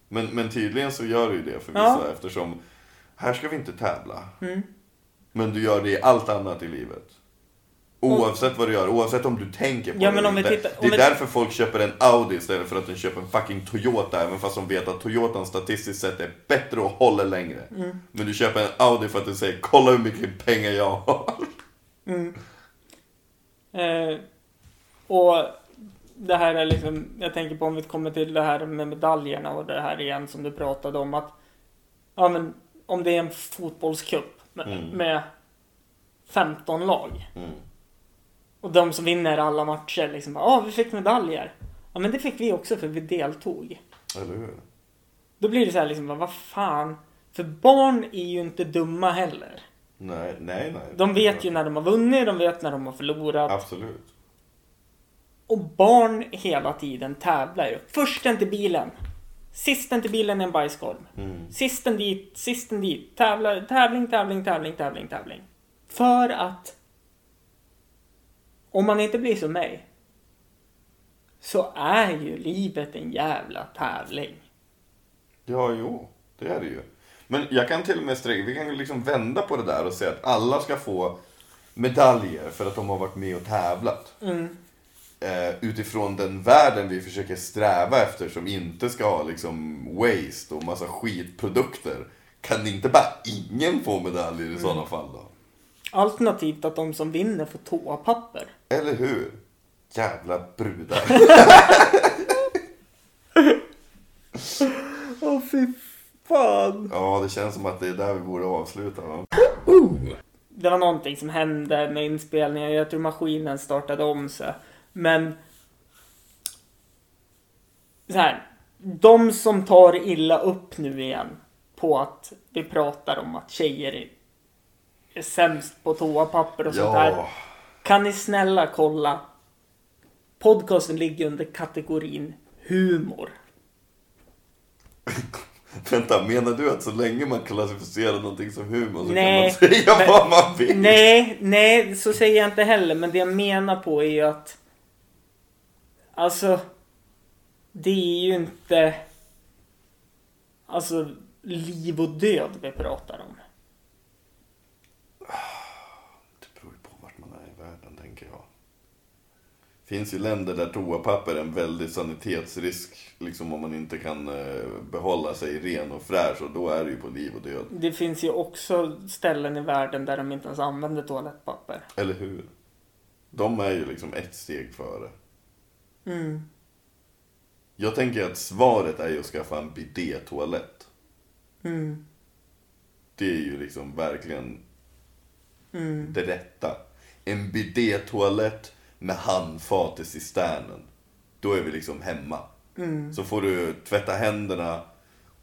Men, men tydligen så gör du ju det för Ja. vissa eftersom här ska vi inte tävla. Mm. Men du gör det i allt annat i livet. Oavsett vad du gör, oavsett om du tänker på Ja, det eller inte. tittar- Det är vi- därför folk köper en Audi istället för att de köper en fucking Toyota. Även fast de vet att Toyotan statistiskt sett är bättre och håller längre. Mm. Men du köper en Audi för att du säger kolla hur mycket pengar jag har. Eh, och det här är liksom, jag tänker på om vi kommer till det här med medaljerna och det här igen som du pratade om att ja men om det är en fotbollscup med, Mm. med 15 lag Mm. Och de som vinner alla matcher liksom ja ah, vi fick medaljer. Ja men det fick vi också för vi deltog. Eller hur? Då blir det så här liksom vad fan. För barn är ju inte dumma heller. Nej, nej, nej. De vet ju när de har vunnit, de vet när de har förlorat. Absolut. Och barn hela tiden tävlar ju. Försten till bilen. Sisten till bilen är en bajskorv. Mm. Sisten dit, sisten dit. Tävlar, tävling, tävling, tävling, tävling, tävling. För att om man inte blir som mig så är ju livet en jävla tävling. Ja, jo. Det är det ju. Men jag kan till och med sträcka, vi kan liksom vända på det där och säga att alla ska få medaljer för att de har varit med och tävlat. Eh, utifrån den världen vi försöker sträva efter som inte ska ha liksom waste och massa skitprodukter. Kan inte bara ingen få medaljer i sådana fall då? Alternativt att de som vinner får toapapper. Eller hur? Jävla brudar. [LAUGHS] Åh fy fan. Ja, det känns som att det är där vi borde avsluta va? det var någonting som hände med inspelningen. Jag tror maskinen startade om sig. Men... Så här. De som tar illa upp nu igen på att vi pratar om att tjejer är, sämst på toapapper och sånt där. Kan ni snälla kolla? Podcasten ligger under kategorin humor. [LAUGHS] vänta, menar du att så länge man klassificerar någonting som humor så Nej, kan man säga men- vad man vill? Nej, nej, så säger jag inte heller. Men det jag menar på är ju att... Alltså... Det är ju inte... Alltså, liv och död vi pratar om. Det beror ju på vart man är i världen, tänker jag. Finns ju länder där toapapper är en väldig sanitetsrisk. Liksom om man inte kan eh, behålla sig ren och fräsch. Och då är det ju på liv och död. Det finns ju också ställen i världen där de inte ens använder toalettpapper. Eller hur? De är ju liksom ett steg före. Mm. Jag tänker att svaret är ju att skaffa en bidé-toalett. Mm. Det är ju liksom verkligen Mm. det rätta. En bidé-toalett med handfat i cisternen. Då är vi liksom hemma. Mm. Så får du tvätta händerna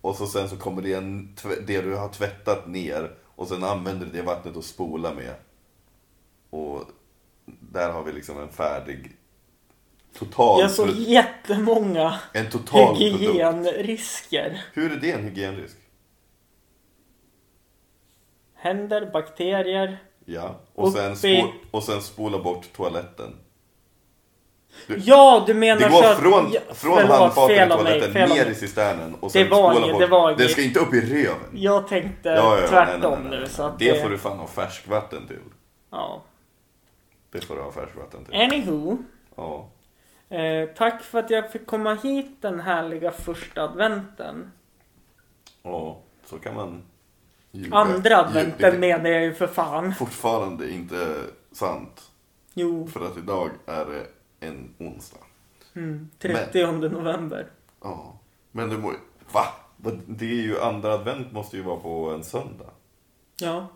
och så sen så kommer det, en, det du har tvättat ner och sen använder du det vattnet att spola med. Och där har vi liksom en färdig total, Jag såg jättemånga en total produkt. hygienrisker. Hur är det en hygienrisk? Händer, bakterier. Ja, och sen, Upp i- spo- och sen spola bort toaletten. Du- Ja, du menar Det så att... från, ja, från förlåt, handfatet i mig, toaletten ner i cisternen och Det sen var spola inget- bort. det var inget- ska inte upp i röven. Jag tänkte Ja, ja, tvärtom nej, nej, nej, nu. det får du fan ha färskvatten till. Ja. Det får du ha färskvatten till. Anywho. Ja. Eh, tack för att jag fick komma hit den härliga första adventen. ja, så kan man ljuga. Andra adventen Ljuga. menar jag ju för fan. Fortfarande inte sant. Jo, För att idag är det en onsdag. mm, 30 november. Ja. Men du må Va? Det är ju andra advent måste ju vara på en söndag. Ja.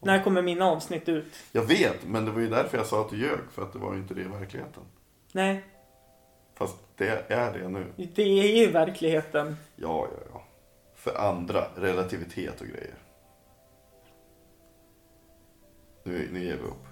När kommer mina avsnitt ut? Jag vet, men det var ju därför jag sa att du ljög. För att det var ju inte det i verkligheten. Nej, Fast det är det nu. det är ju verkligheten. Ja, ja, ja. För andra, relativitet och grejer. Nu, nu ger vi upp.